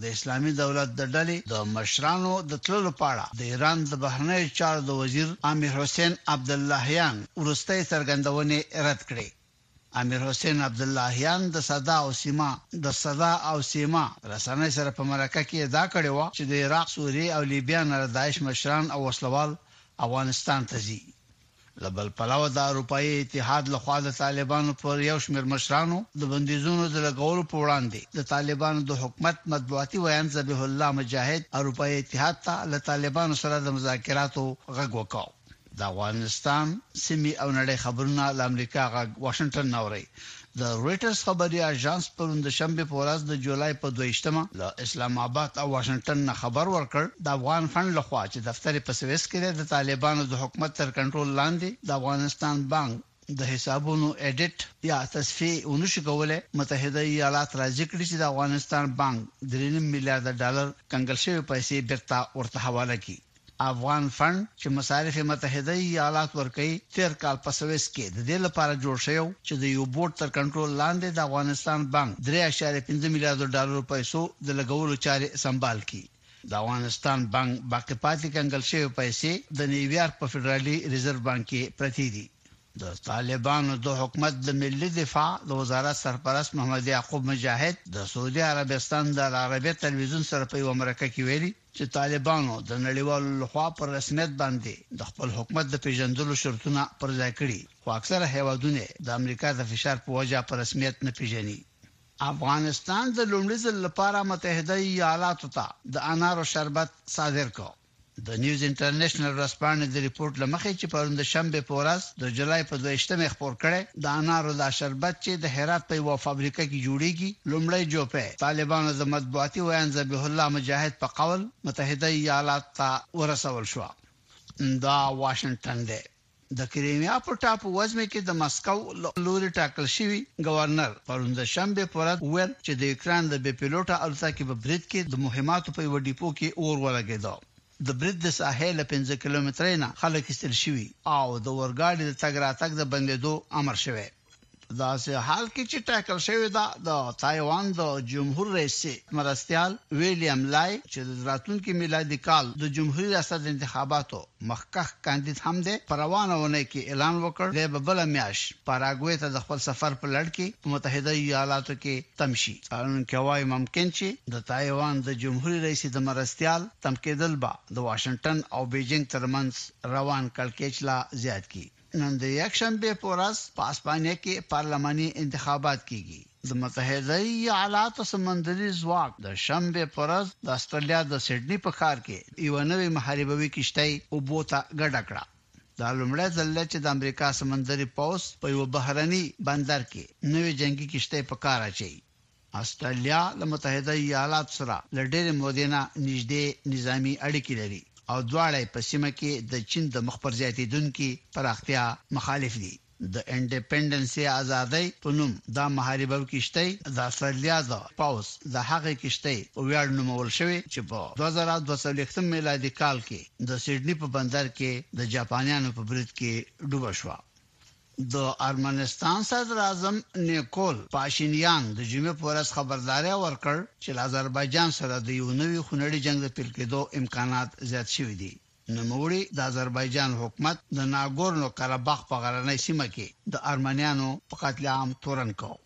د اسلامي دولت د ډلې د مشرانو د تللو په اړه د ایران د بهرنیو چارو د وزیر امیر حسین عبداللهیان وروستۍ څرګندونې رد کړې. امیر حسین عبداللهیان د صدا او سیما د صدا او سیما رسنۍ سره په مرکه کې ادعا کړې وه چې د عراق، سوریې او لیبیا نه د داعش مشران او وسلوال افغانستان ته ځي. له بل پلوه د اروپايي اتحاد له خوا د طالبانو پر یو شمېر مشرانو د بندیزونو د لګولو په وړاندې د طالبانو د حکومت مطبوعاتي ویاند ذبیح الله مجاهد اروپايي اتحاد ته له طالبانو سره د مذاکراتو غږ وکړ. د افغانستان، سیمې او نړۍ خبرونه له امریکا غږ واشنګټن نه اورئ. د رویټرز خبري آژانس پرون د شنبې په ورځ د جولای په دوه ویشت مه له اسلام اباد او واشنګټن نه خبر ورکړ، د افغان فنډ له خوا چې دفتر یې په سویس کې دی، د طالبانو د حکومت تر کنټرول لاندې د افغانستان بانک د حسابونو اډیټ یا تصفیه ونه شي کولی، متحده ایالات راضي کړي چې د افغانستان بانک درې نیم میلیارده ډالر کنګل شوې پیسې بېرته ورته حواله کړي. افغان فنډ چې مصارف متحده ایالات ورکوي، تېر کال په سویس کې د دې لپاره جوړ شوی و چې د یو بورډ تر کنټرول لاندې د افغانستان بانک درې اعشاریه پنځه میلیارد ډالرو پیسو د لګولو چارې سمبال کړي. د افغانستان بانک باقي پاتې کنګل شوې پیسې د نیویارک په فدرالي ریزرو بانک کې پرتې دي. د طالبانو د حکومت د ملي دفاع د وزارت سرپرست محمد یعقوب مجاهد د سعودي عربستان د العربیه تلویزیون سره په یوه مرکه کې ویلي، چې طالبانو د نړیوالو له خوا پر رسمیت باندې د خپل حکومت د پېژندلو شرطونه پر ځای کړي، خو اکثره هېوادونه یې د امریکا د فشار په وجه په رسمیت نه پېژني. افغانستان د لومړي ځل لپاره متحده ایالاتو ته د انارو شربت صادر کړ. د نیوز انټرنشنل ورځپاڼې د رپورټ له مخې چې پرون د شنبې په ورځ د جولای په دوه ویشت مه خپور کړی، د انارو دا شربت چې د هرات په یوه فابریکه کې جوړېږي، لومړی جوپه طالبانو د مطبوعاتي ویاند ذبیح الله مجاهد په قول متحده ایالاتو ته ورسول شوه. دا واشنګټن دی. د کریمیا په ټاپو وزمې کې د مسکو له لوري ټاکل شوي ګورنر پرون د شنبې په ورځ وویل چې د یوکراین له بې پیلوټه الوتکې په برید کې د مهماتو په یوه ډیپو کې اور ولګېده. د برید د ساحې له پنځه کیلومترۍ نه خلک ایستل شوي او د اورګاډي د تګ راتګ د بندېدو امر شوی. په داسې حال کې چې ټاکل شوې ده د تایوان د جمهور رئیس مرستیال ویلیام لای چې د راتلونکي میلادي کال د جمهوري ریاست د انتخاباتو مخکښ کاندید هم دی، په روانه اونۍ کې اعلان وکړ دی به بله میاشت پاراګوې ته د خپل سفر په لړ کې په متحده ایالاتو کې تم شي. څارونکي وايي ممکن چې د تایوان د جمهوري رئیس د مرستیال تم کېدل به د واشنګټن او بېجينګ تر منځ روان کړکېچ لا زيات کړي. نن د يکشنبې په ورځ په اسپانيا کې پارلماني انتخابات کېږي. د متحده ايالاتو سمندري ځواک د شنبې په ورځ د استراليا د سېډني په ښار کې يوه نوې محاربوي کښتۍ اوبو ته ګډه کړه. دا لومړی ځل دی چې د امريکا سمندري پوځ په يوه بهرني بندر کې نوې جنګي کښتۍ په کار اچوي. استرالیا له متحده ایالاتو سره له ډېرې مودې نه نږدې نظامي اړیکې لري او دواړه یې په سیمه کې د چین د مخ پر زیاتېدونکي پراختیا مخالف دي. د انډیپنډنسې ازادۍ په نوم دا محاربه کښتۍ د استرالیا د پوځ د هغې کښتۍ په ویاړ نومول شوې چې په دوه زره او دوه څلوېښت میلادي کال کې د سیډني په بندر کې د جاپانیانو په برید کې ډوبه شوه. د ارمنستان صدراعظم نیکول پاشینیان د جمعې په ورځ خبرداری ورکړ چې له اذربایجان سره د یو نوي خونړي جنګ د پیل کېدو امکانات زیات شوي دي. نوموړي د اذربایجان حکومت د ناګورنو قره باغ په غرنۍ سیمه کې د ارمنیانو په قتل عام تورن کړ.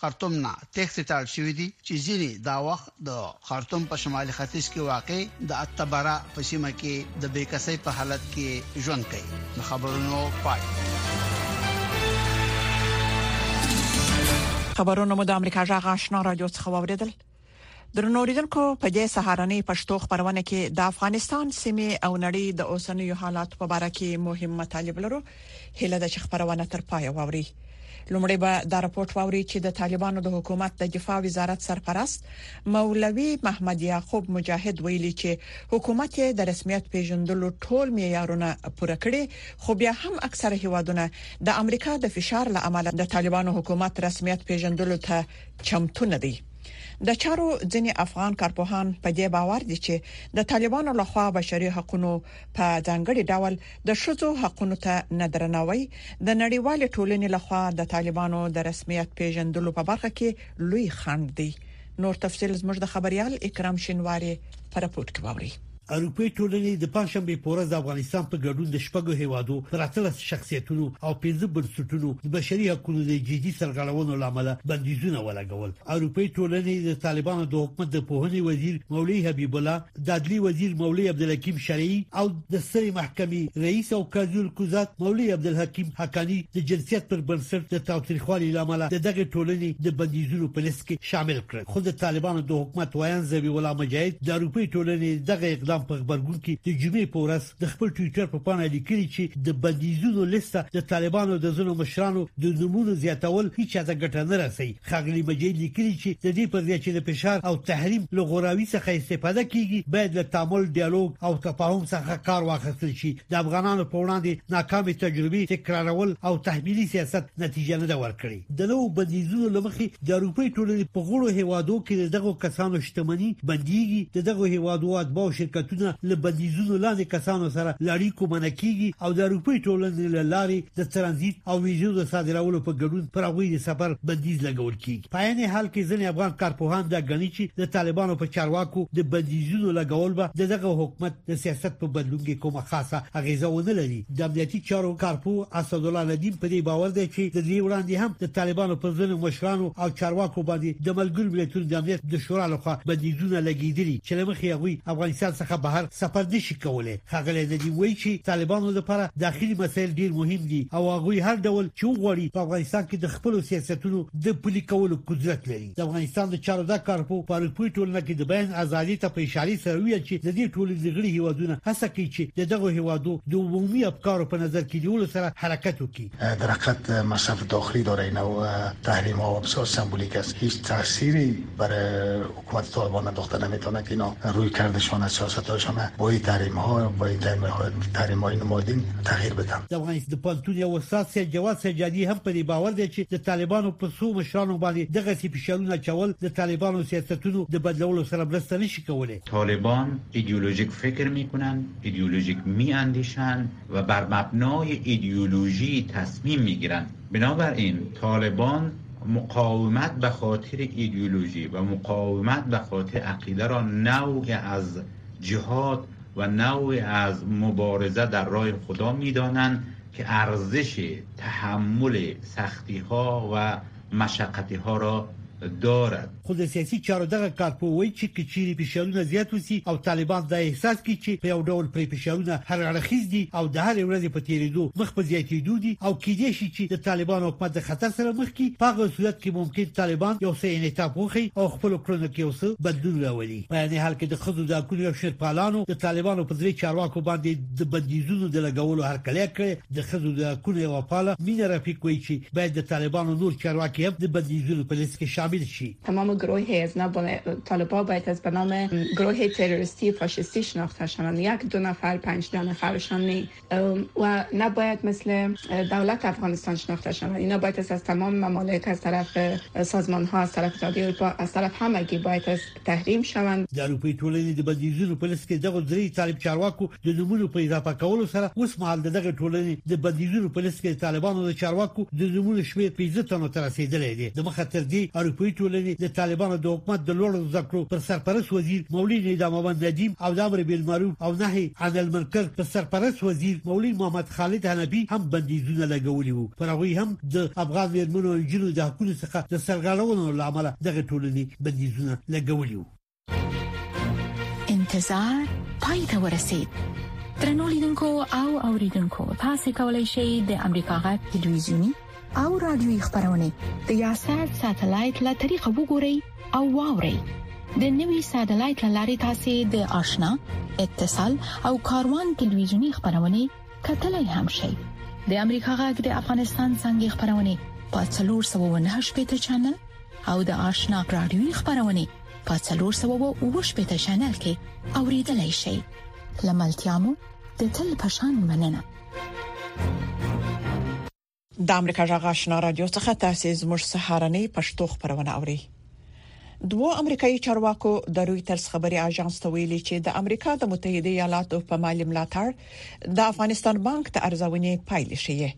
خرطوم نه تېښتې ته اړ شوي دي چې ځینې دا وخت د خرطوم په شمالي ختیځ کې واقع د اتبرا په سیمه کې د بې کسۍ په حالت کې ژوند کوي د خبرونو پای خبرونه مو د امریکا جغ آشنا رادیو څخه واوریدل درنو اوریدونکو په دې سهارنۍ پښتو خبرونه کې د افغانستان سیمه او نړۍ د اوسنیو حالاتو په اړه کې مهم مطالب لرو هله د خبرونه تر پای ووري لومړی به دا راپورټ ووري چې د طالبانو د حکومت د دفاع وزارت سرپرست مولوي محمد یعقوب مجاهد ویلي چې حکومت یې د رسمیت پیژندلو ټول معیارونه پوره کړي خو بیا هم اکثره هیوادونه د امریکا د فشار لامل د طالبانو حکومت رسمیت پیژندلو ته چمتو نه دی. د چارو ځینې افغان کارپوهان په دې باور دي چې د طالبانو له خوا بشري حقونو په ځانګړي ډول د ښځو حقونو ته نه درناوی د نړیوالې ټولنې له خوا د طالبانو د رسمیت پیژندلو په برخه کې لوی خنډ دی. نور تفصیل زموږ د خبریال اکرام شینواري په رپورټ کې واورئ. اروپي ټولنې د پنځشنبه په ورځ د افغانستان په ګډون د شپږو هیوادو پر اتلس شخصیتونو او پنځه بنسټونو د بشري حقوقو د جدي سرغړونو لامل بندیزونه ولګول اروپي ټولنې د طالبانو د حکومت د پوهنې وزیر مولوی حبیب الله د عدلی وزیر مولوی عبدالحکیم شرعي او د سترې محکمې رئیس او قاضي القضات مولوی عبدالحکیم حقانی د جنسیت پر بنسټ د تاوتریخوالي لامل د دغه ټولنې د بندیزونو په لست کې شامل کړل خو د طالبانو د حکومت ویاند زبی الله مجاهد د اروپای ټولنې دغه اقدام په خبرګون کې د جمعې په ورځ د خپل ټوئیټر په پاڼه لیکلي چې د بندیزونو لیسته د طالبانو د ځینو مشرانو د نمونو زیاتول هیڅ چاته ګټه نه رسي خاغلی مجاهد لیکلي چې د دې پر ځای چې د فشار او تحریم له غوراوي څخه استفاده کیږي باید له تعامل ډیالوګ او تفاهم څخه کار واخیستل شي د افغانانو په وړاندې ناکامې تجربې تکرارول او تحمیلي سیاست نتیجه نه ده ورکړې د نوو بندیزونو له مخې د اروپۍ ټولنې په غړو هېوادو کې د دغو کسانو شتمني بندیږي، د دغو هېوادو اتباعو شرکتونه له بندیزونو لاندې کسانو سره له اړیکو منع کېږي او د اروپۍ ټولنې له لارې د ترانزیت او ویزو د صادرولو په ګډون پر هغوی د سفر بندیز لګول کېږي. په عین حال کې ځینې افغان کارپوهان دا ګڼي چې د طالبانو په چارواکو د بندیزونو لګول به د دغه حکومت د سیاست په بدلون کې کومه خاصه اغیزه ونه لري د امنیتي چارو کارپو اسد الله ندیم په دې باور دی چې د دې وړاندې هم د طالبانو پر ځینو مشرانو او چارواکو باندې د ملګرو ملتونو د امنیت د شورا لخوا بندیزونه لګیدلي چې لمخې هغوی افغانستان څخه بهر سفر نشي کولای خغلی ندیم وایي چې طالبانو لپاره داخلي مسایل ډیر مهم دي او هغوی هر ډول چې وغواړي په افغانستان کې د خپل سیاستونو د پلي کولو قدرت لري د افغانستان د چارو د کارپو په اروپوي ټولنه کې د بیان ازادي ته په اشاره سره ویل چې د دې ټولې د غړي هیوادونه هڅه کوي چې د دغه هیوادو د عمومي افکارو په نظر کې نیولو سره حرکت وکړي. درقت مصرف داخلی داره نو تحریم ها بسیار سمبولیک است هیچ تاثیری بر حکومت طالبان انداخته نمیتانه که اینا روی کردشان سیاست هایشان با این تحریم ها با این تحریم های نمادین تغیر بده. د افغانستان د پوهنتون یو استاد سید جواد سجادي هم په دې باور دی چې د طالبانو پر څو مشرانو باندې دغسې فشارونه اچول د طالبانو سیاستونو د بدلولو سره مرسته نه شي کولی. طالبان ایدئولوژیک فکر میکنند، ایدئولوژیک میاندیشند و بر مبنای ایدئولوژی تصمیم میگیرند. بنابراین طالبان مقاومت به خاطر ایدئولوژی و مقاومت به خاطر عقیده را نوع از جهاد و نوعی از مبارزه در راه خدا می دانند که ارزش تحمل سختی ها و مشقتی ها را دارد. خو د سیاسي چارو دغه کارپوه وایي چې که چیرې فشارونه زیات وسي او طالبان دا احساس کړي چې په یو ډول پرې فشارونه هر اړخیز دي او د هرې ورځې په تیریدو مخ په زیاتیدو دي او کیدای شي چې د طالبانو حکومت د خطر سره مخ کړي په هغه صورت کې ممکن طالبان یو څه انعطاف وښیي او خپلو کړنو کې یو څه بدلون راولي. په دې حال کې د خزو د حقوقو یو شمېر پالانو د طالبانو په درې چارواکو باندې د بندیزونو د لګولو هرکلی کړی د خزو د حقوقو یو پاله مینا رفیق وایي چې باید د طالبانو نور چارواکي هم د بندیزونو په لیست کې شامل شي تمام گروه از ناب طالبا باید از به نام گروه تروریستی فاشیستی شناخته شوند یک دو نفر پنج ده نفرشان نه و نباید مثل دولت افغانستان شناخته شود اینا باید از تمام ممالک از طرف سازمان ها از طرف اتحادیه اروپا از طرف همگی باید از تحریم شوند د اروپای ټولنې د بندیزونو په لست کې دغه درې طالب چارواکو د نمونو په اضافه کولو سره اوس مهال دغه ټولنې د بندیزونو په لست کې د طالبانو د چارواکو د نمونو شمیر 15 تنو ته رسیدلې دي د مخه تر دې اروپای ټولنې د طالبانو د حکومت د لوړو زده کړو پر سرپرست وزیر مولوی نظام محمد ندیم او د امر بالمعروف او نهي ان المرکز په سرپرست وزیر مولوی محمد خالد حنبی هم بندیزونه لګولي وو پر هغوی هم د افغان میرمنو او نجونو د حقونو څخه د سرغړونو له امله دغه ټولنې بندیزونه لګولي وو انتظار پای ته ورسید ترنو لیدونکو او اوریدونکو تاسو کولی شئ د امریکا غټ ټلویزیونی او رادیوي خبرونه د یاشر ساتلایت له طریقو وګورئ او واورئ د نوي ساتلایت لارې تاسو د آشنا اتصال او کاروان ټلویزیونی خبرونه کتلای هم شئ د امریکا غږ د افغانستان څنګه خبرونه په 309 پټ چنل او د آشنا رادیوي خبرونه په 309 پټ چنل کې اوریدلای شئ لملتيامو د تل پشان مننه د امریکا جغ آشنا رادیو څخه تاسو زموږ سهارنۍ پښتو خبرونه اوري دوو امریکایي چارواکو د رويټرز خبري اژانس ته ویلي چې د امریکا د متحده ایالاتو په مالی ملاتړ د افغانستان بانک ته ارزونې پایلې ښیي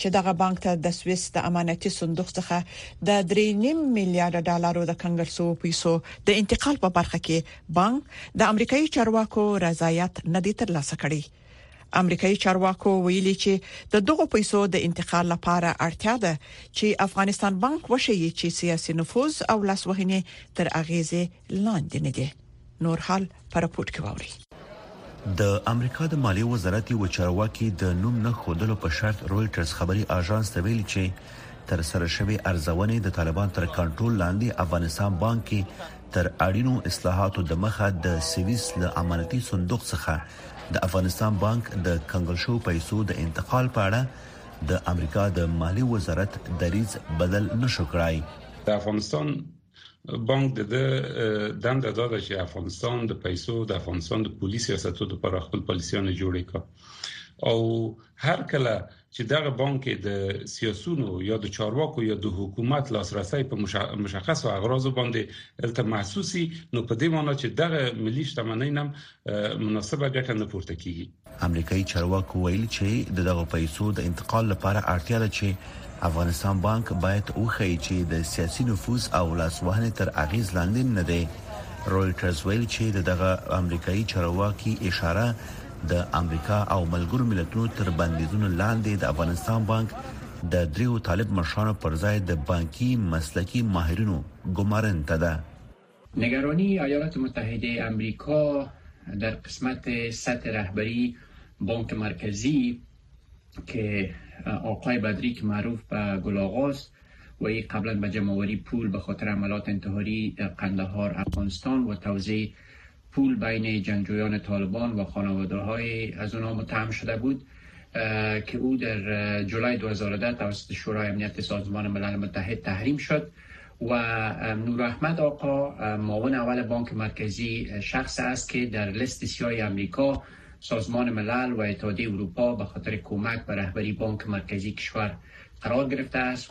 چې دغه بانک ته د سویس د امانتي صندوق څخه د 3.5 میلیارډ ډالرو د کنګل شو پیسو د انتقال په برخه کې بانک د امریکایي چارواکو رضایت نه دی ترلاسه کړی امریکایي چارواکو ویلي چې د دغو پیسو د انتقال لپاره اړتیا ده چې افغانستان بانک وشي چې سیاسي نفوذ او لاسوهنې تر اغیزې لاندې نه دي نور حال پر پورت کې ووري د امریکا د مالیې وزارت یو چارواکي د نوم نه خودلو په شرط رويټرز خبري اژانس ته ویلي چې تر سره شوی ارزونه د طالبان تر کنټرول لاندې افغانستان بانک کې تر اړینو اصلاحاتو د مخه د سویس له امانتي صندوق څخه د افغانستان بانک د کنګل شو پیسو د انتقال په اړه د امریکا د مالی وزارت دریځ بدل نشو کړای د افغانستان بانک د دنده دا ده چې افغانستان د پیسو د افغانستان د پولیس سیاستو لپاره خپل پالیسیانه جوړې کا او هر کله چې دغه بانک کې د سیاسونو یا د چارواکو یا د حکومت لاسرسي په مشخصو اغراضو باندې الته محسوسي نو په دې معنی چې دغه ملي شتمنۍ نم مناسبه ګټه نه پورته کیږي امریکایي چارواکو ویل چې دغه پیسو د انتقال لپاره اړتیا ده چې افغانستان بانک باید وخی چې د سیاسي نفوذ او لاسوهنې تر اغیز لاندې نه دی رويټرز ویل چې دغه امریکایي چارواکي اشاره د امریکا او ملګرو ملتونو تر بندیزونو لاندې د افغانستان بانک د دریو طالب مشرانو پر ځای د بانکي مسلکي ماهرینو ګمارن ته ده نگرانی ایالات متحده امریکا در قسمت سطح رهبری بانک مرکزی که آقای بدری که معروف به گلاغاز و ای قبلا به جمعوری پول به خاطر عملات انتحاری در قندهار افغانستان و توزیع پول بین جنگجویان طالبان و خانواده های از اونا متهم شده بود که او در جولای 2010 توسط شورای امنیت سازمان ملل متحد تحریم شد و نور احمد آقا معاون اول بانک مرکزی شخص است که در لست سیای امریکا سازمان ملل و اتحادیه اروپا به خاطر کمک به رهبری بانک مرکزی کشور قرار گرفته است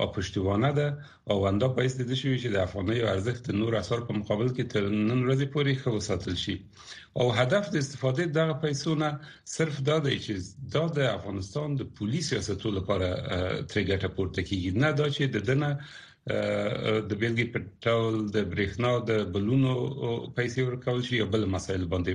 او پشتوانه ده او اندا باعث د دې شوی چې د افغانۍ ارزښت د نور اسعار په مقابل کې تر نن ورځې پورې ښه وساتل شي او هدف د استفادې دغه پیسو نه صرف دا دی چې دا د افغانستان د پولیس سیاستو لپاره ترې ګټه پورته کیږي نه دا چې د دنه د بیلګې په ټول د برېښنا د بلونو پیسې ورکول شي او بل مسایل باندې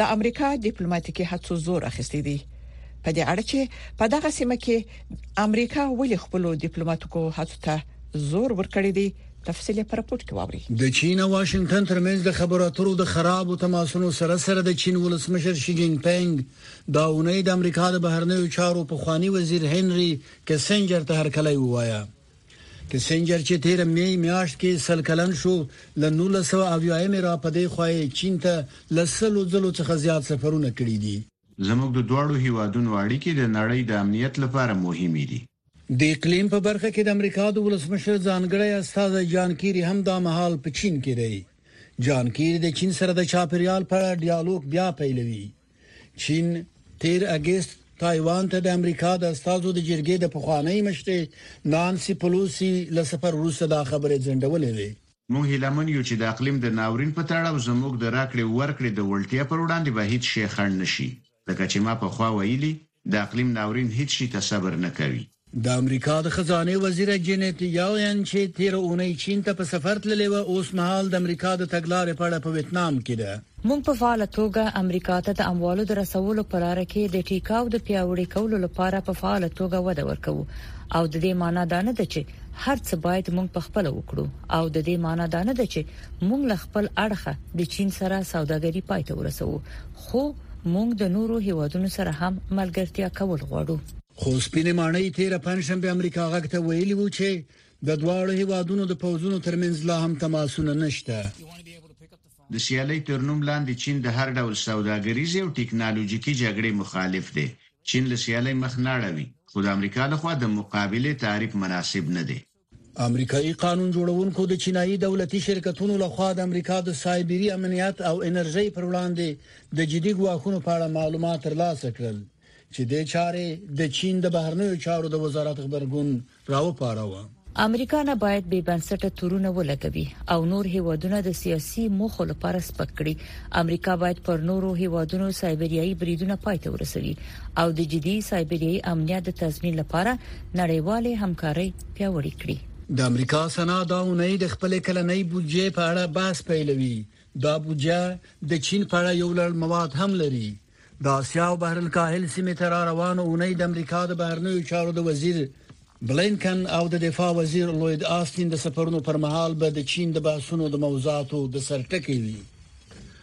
د امریکا ډیپلوماټیکي هڅو زور اخیستی دی په دې اړه چې په دغه سیمه کې امریکا ولې خپل ډیپلوماټیکو هڅو ته زور ورکړی دی تفصیل پر راپور کې واوري د چین او واشنگټن ترمنځ د خبرو اترو د خراب تماسونو سره سره د چین ولسمشر شي جین پینګ دا اونۍ د امریکا د بهرنیو چارو په خوانی وزیر هنري کیسنجر ته هرکلی ووایه کیسنجر چې تیر می میاشت کې سل کلن شو له 1980 مې را پدې خوای چین ته لسلو ځلو څخه زیات سفرونه کړی دي. زموږ د دواړو هیوادونو اړیکې د نړۍ د امنیت لپاره مهمې دي. د اقلیم په برخه کې د امریکا د ولسمشر ځانګړی استازی جان کیري هم دا مهال په چین کې دی. جان کیري د چین سره د چاپیریال په اړه ډیالوګ بیا پیلوي. چین تیر اګست تایوان ته د امریکا د استازو د جرګې د پخوانۍ مشرې نانسي پلوسی له سفر وروسته دا خبره ځنډولې وي موږ هیله من یو چې د اقلیم د ناورین په تړاو زموږ د راکړې ورکړې د وړتیا پر وړاندې به هیڅ شی خنډ نه شي، لکه چې ما پخوا ویلي، د اقلیم ناورین هیڅ شي ته صبر نه کوي. د امریکا د خزانې وزیره جینیت یالن چې تیره اونۍ چین ته په سفر تللې وه، اوسمهال د امریکا د تګلارې په اړه په ویتنام کې ده. موږ په فعاله توګه امریکا ته د اموالو د رسولو په لاره کې د ټیکاو د پیاوړي کولو لپاره په فعاله توګه وده ورکوو او د دې مانا دا نه ده چې هر څه باید موږ په خپله وکړو او د دې مانا دا نه ده چې موږ له خپل اړخه د چین سره سوداګري پای ته ورسوو، خو موږ د نورو هیوادونو سره هم ملګرتیا کول غواړو خو سپینې ماڼۍ تیر پنځشنبه امریکا غږ ته ویلي وو چې د دواړو هیوادونو د پوځونو ترمنځ لا هم تماسونه نشته د سیالۍ تر نوم لاندې چین د هر ډول سوداګریزې او ټیکنالوژیکي جګړې مخالف دی. چین له سیالۍ مخ نه اړوي، خو د امریکا لخوا د مقابلې تعریف مناسب نه دی. امریکایي قانون جوړونکو د چینایي دولتي شرکتونو لخوا د امریکا د سایبری امنیت او انرژي پر وړاندې د جدي ګواښونو په اړه معلومات ترلاسه کړل چې د چارې د چین د بهرنیو چارو د وزارت خبرګون راوپاروه امریکا نه باید بې بنسټه تورونه ولګوي او نور هیوادونه د سیاسي موخو لپاره سپک کړي امریکا باید پر نورو هیوادونو سایبریایي بریدونه پای ته ورسوي او د جدي سایبریایي امنیت د تضمین لپاره نړیوالې همکارۍ پیاوړې کړي. د امریکا سنا دا اونۍ د خپلې کلنۍ بودجې په اړه بحث پیلوي. دا بودجه د چین په اړه یو لړ مواد هم لري. د اسیا او بحر الکاهل سیمې ته را روانه اونۍ د امریکا د بهرنیو چارو د وزیر بلینکن او د دفاع وزیر لوید آستین د سفرونو پر مهال به د چین د بحثونو د موضوعاتو د سرټکي وي.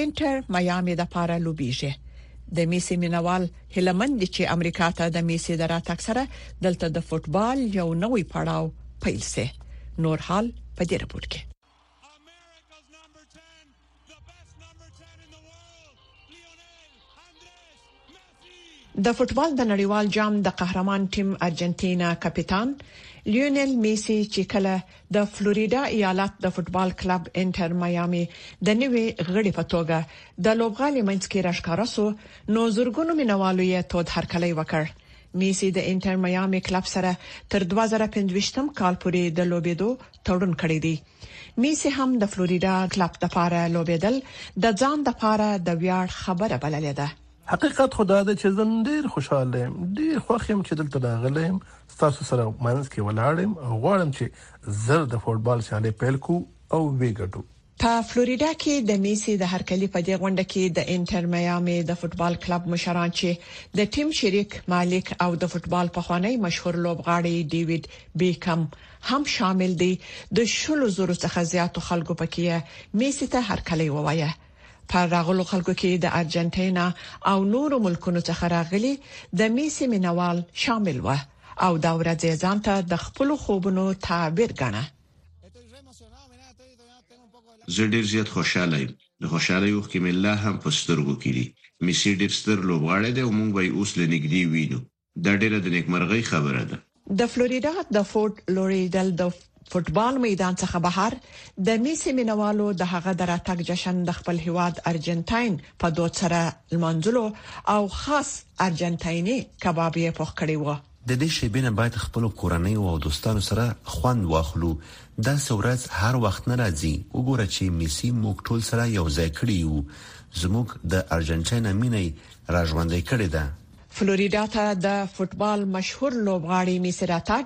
انټر میامي د پاره لوبيږي د میسي مینوال هله من دي چې امریکا ته د میسي د راتګ سره دلته د فوټبال یو نوې پړاو پیل سي نور حال په دې رپورت کې د فوټبال د نړیوال جام د قهرمان ټیم ارجنټینا کپتان لیونل میسي چې کله د فلوریډا ایالت د فوټبال کلب انټر میامي د نوي غړي په توګه د لوبغالي منځ کې راښکاره شو نو زرګونو مینوالو یې تود هرکلی وکړ میسي د انټر میامي کلب سره تر 2025م کال پورې د لوبېدو تړون کړی دی میسي هم د فلوریډا کلب لپاره لوبېدل د ځان لپاره د ویاړ خبره بللې ده حقیقت خو دا دی چې زه نن ډېر خوشحاله یم، ډېر خوښ یم چې دلته راغلی یم، ستاسو سره منځ کې ولاړ یم او غواړم چې زر د فوټبال سیالۍ پیل کړو او ویې ګټو. په فلوریډا کې د میسي د هرکلي په دې غونډه کې د انټر میامي د فوټبال کلب مشران چې د ټیم شریک مالک او د فوټبال پخوانی مشهور لوبغاړی ډیویډ بیکم هم شامل دی، د شلو زرو څخه زیاتو خلکو پکې میسي ته هرکلی ووایه. په راغلو خلکو کې د ارجنټینا او نورو ملکونو څخه راغلي د میسي مینوال شامل وو او دا ورځ یې ځان ته د خپل خوبونو تعبیر ګڼه. زه ډیر زیات خوشاله یم، د خوشالۍ اوښکې مې لا هم په سترګو کې دي. میسي ډیر ستر لوبغاړی دی او موږ به یې اوس له نږدې وینو. دا ډیره د نیکمرغۍ خبره ده. د فلوریډا د فورټ لوریډل د فوټبال میدان څخه بهر د میسي مینوالو د هغه د راتګ جشن د خپل هیواد ارجنټاین په دود سره لمانځلو او خاص ارجنټایني کباب یې پخ کړی و. د دې شېبې نه باید خپلو کورنیو او دوستانو سره خوند واخلو، داسې ورځ هر وخت نه راځي، وګوره چې میسي موږ ټول سره یو ځای کړي یو، زموږ د ارجنټاین مینه یې راژوندۍ کړې ده. فلوریډا ته د فوټبال مشهور لوبغاړي میسي راتګ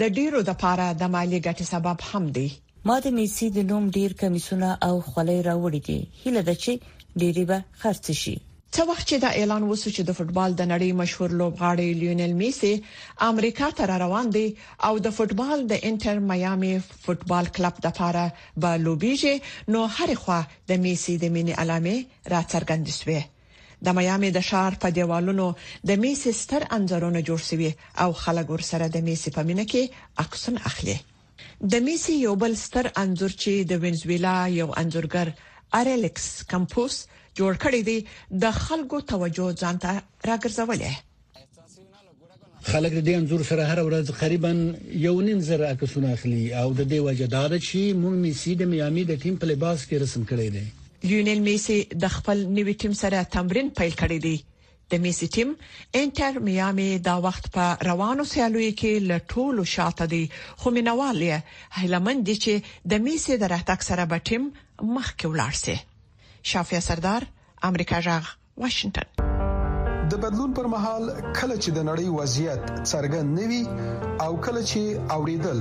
د ډیرو لپاره د مالي ګټې سبب هم دی. ما د میسي د نوم ډیر کمیسونه او خولۍ راوړي دي، هیله ده چې ډیرې به خرڅې شي. څه وخت چې دا اعلان وشو چې د فوټبال د نړۍ مشهور لوبغاړي لیونل میسي امریکا ته را روان دی او د فوټبال د انټر میامي فوټبال کلب لپاره به لوبیږي نو هرې خوا د میسي د مینې علامې را څرګندې شوې. د میامي د ښار په دیوالونو د میسي ستر انځورونه جوړ شوي او خلک ورسره د میسي په مینه کې عکسونه اخلي. د میسي یو بل ستر انځور چې د وینزویلا یو انځورګر اریلیکس کمپوس جوړ کړی دی، د خلکو توجه ځان ته راګرځولې. خلک د دې انځور سره هر ورځ تقریبا یو نیم زر عکسونه اخلي او د دې وجه دا ده چې موږ میسي د میامي د ټیم په لباس کې رسم کړی دی لیونل میسي د خپل نوي ټیم سره تمرین پیل کړی دی د میسي ټیم انټر میامي دا وخت په روانو سیالیو کې له ټولو شاته دی خو مینوال یې هیله مند دي چې د میسي د راتګ سره به ټیم مخکې ولاړ شي شافیا سردار امریکا جغ واشنګټن. د بدلون پر مهال کله چې د نړۍ وضعیت څرګند نه وي او کله چې اوریدل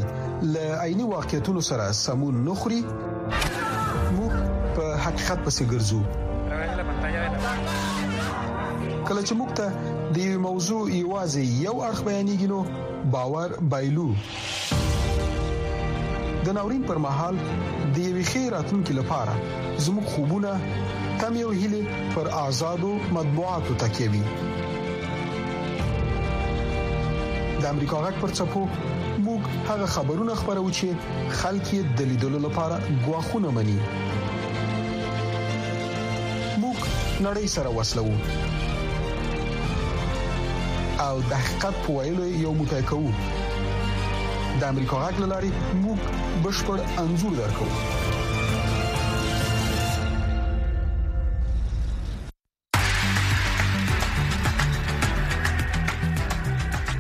له عیني واقعیتونو سره سمون نه خوري موږ په حقیقت پسې ګرځو کله چې موږ ته د یو موضوع یوازې یو اړخ بیانېږي نو باور بایلو د ناورین پر مهال د یوې ښې راتلونکې لپاره زموږ خوبونه تم یو هلي پر آزادو مطبوعاتو تکیوي د امریکا غږ پر چپو موږ هغه خبرونه خبرو چې خلک یې د لیدلو لپاره غواخونه مني موږ نړۍ سره وسلو او د حقیقت په ویلو یو موټی کوو د امریکا غږ لاري موږ بشپړ انزور درکو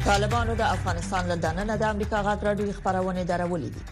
طالبانو د افغانستان له دننه د امریکا غږ راډیو خبرونه درولې دي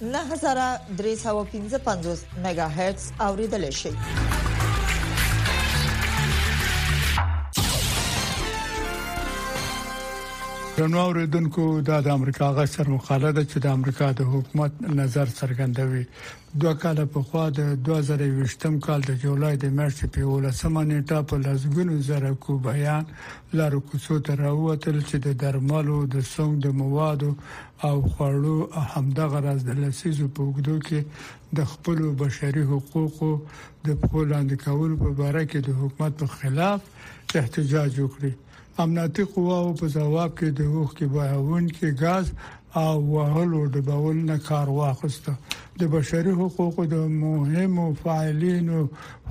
نهه زره درې سوه پنځه پنځوس مګا هرتز اوریدلای شئ. د نو اوریدونکو دا د امریکا غږ سر مقاله ده چې د امریکا د حکومت نظر څرګندوي دوه کال په خوا د 2020م کال د جولای د میاشتې په 18مه نیټه په لسګونو زره کوبایان لارو کوڅو ته راووتل چې د درملو د سونګ د موادو او خوړو همدغه راز د لسیزو په اوږدو کې د خپل بشري حقوقو د پخو لاندې کولو په اړه کې د حکومت په خلاف احتجاج وکړي امنیتي قواو په ځواب کې د اوخ کې بهون کې غاز او وهلو د بول نه کار واخسته د بشري حقوقو د مهمو فعالینو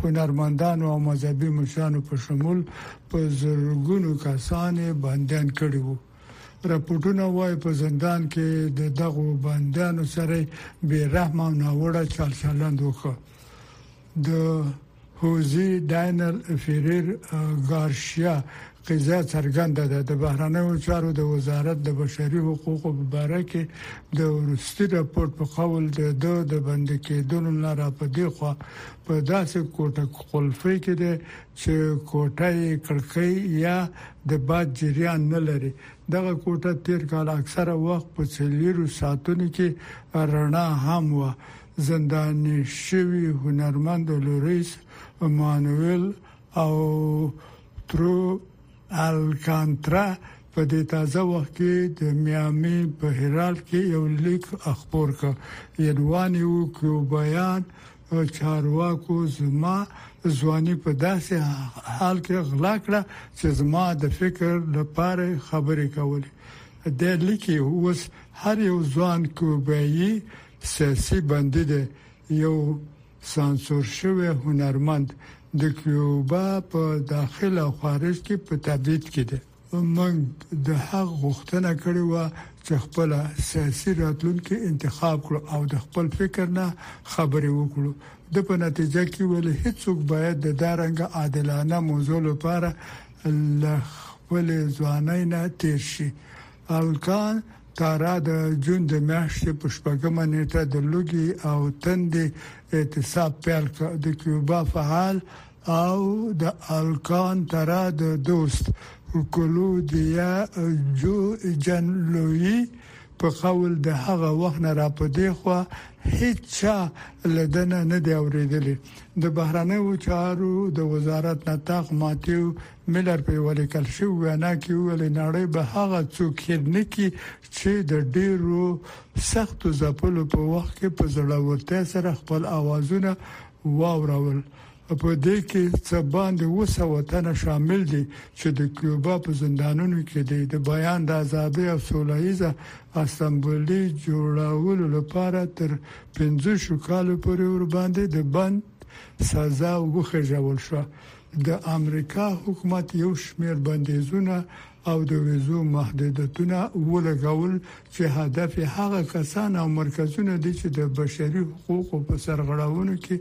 هنرمندانو او مذهبي مشرانو په شمول په زرګونو کسان بندیان کړي وو رپورټونه وايي په زندان کې د دغو بندیانو سره بې رحم او ناوړه چلچلند وکړ د هوزي داینل فیریر ګارشیا قضیه څرګنده ده د بهرنیو چارو د وزارت د بشري حقوقو په اړه کې د ورستي راپور په قول د دوه د بند کېدونو نه را پدې خو په داسې کوټه قلفي کې ده چې کوټه یې کړکۍ یا د باد جریان نه لري دغه کوټه تیر کال اکثره وخت په څلیرو ساعتونو کې رڼا هم و زنداني شوی هنرمند لوریس مانویل او ترو الکانترا په دې تازه وخت کې د میامي په هرال کې یو لیک خپور کړ یدوان یو کیوبایان چارواکو زما ځواني په داسې حال کې غلا کړه چې زما د فکر لپاره خبرې کولې د لیکي اوس هر یو ځوان کوبایي سیاسي بندي دی یو سانسور شوی هنرمند د کیوبا په داخله خارج کې په تبعید کې دی موږ د هغه غوښتنه کړې و چې خپل سیاسي راتلونکي انتخاب کړو او د خپل فکر نه خبرې وکړو د په نتیجه کې ولې هیڅوک باید د دارنګ عادلانه موضوع لپاره لخ خپل ځواني نه تیر شي الکان تارا د جون د میاشتې په شپږمه نیټه د لوګي او تندې اعتصاب پیل کړ د کیوبا فعال او د الکان ترا د دوست کلو دیا جو جن لوی په قول د هغه وخت نه را پدې خو هیڅ لدنه نه دی اوریدلی د بهرنیو چارو د وزارت نطاق ماتیو ملر په ولیکل شو وینا کې ویل نړۍ به هغه څوک هیر نه کی چې د ډیرو سخت زپلو په وخت کې په زړه ورته سره خپل اوازونه واورول په دې کې څه باندې اووه سوه تنه شامل دي چې د کیوبا په زندانونو کې دي. د بیان د ازادۍ او سولهییزه اسمبلې جوړولو لپاره تر پنځه ویشت کالو پورې ورباندې د بند سزا وخېژول شوه. د امریکا حکومت یو شمېر بندیزونه او د ویزو محدودیتونه ولګول چې هدف یې هغه کسان او مرکزونه دي چې د بشري حقوقو په سرغړونو کې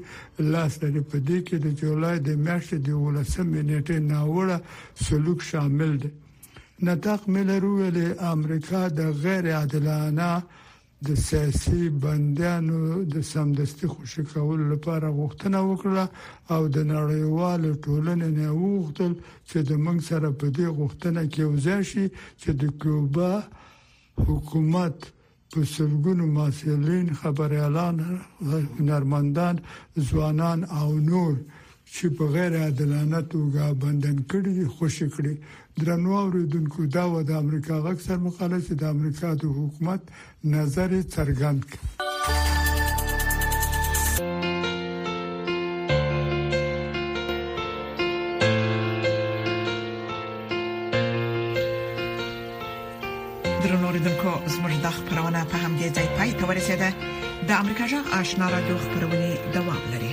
لاس لري، په دې کې د جولای د میاشتې د یوولسمې نېټې ناوړه سلوک شامل دی. نطاق میلر وویل، امریکا د غیر عادلانه د سیاسي بندیانو د سمدستي خوشی کولو لپاره غوښتنه وکړه او د نړیوال ټولنې نه وغوښتل چې د موږ سره په دې غوښتنه کې وځي شي چې د کوبا حکومت په سلګونو ماسیلین خبريالان هنرمندان ځوانان او نور چی په غیر عادلانه توګه بندن کړی دی خوشی کړی. درنو اوریدونکو دا وه د امریکا غږ سرمقاله چی د امریکا د حکومت نظر یی څرګند کړ. د امریکا جغ آشنا را دوه خبرونه دوام لري.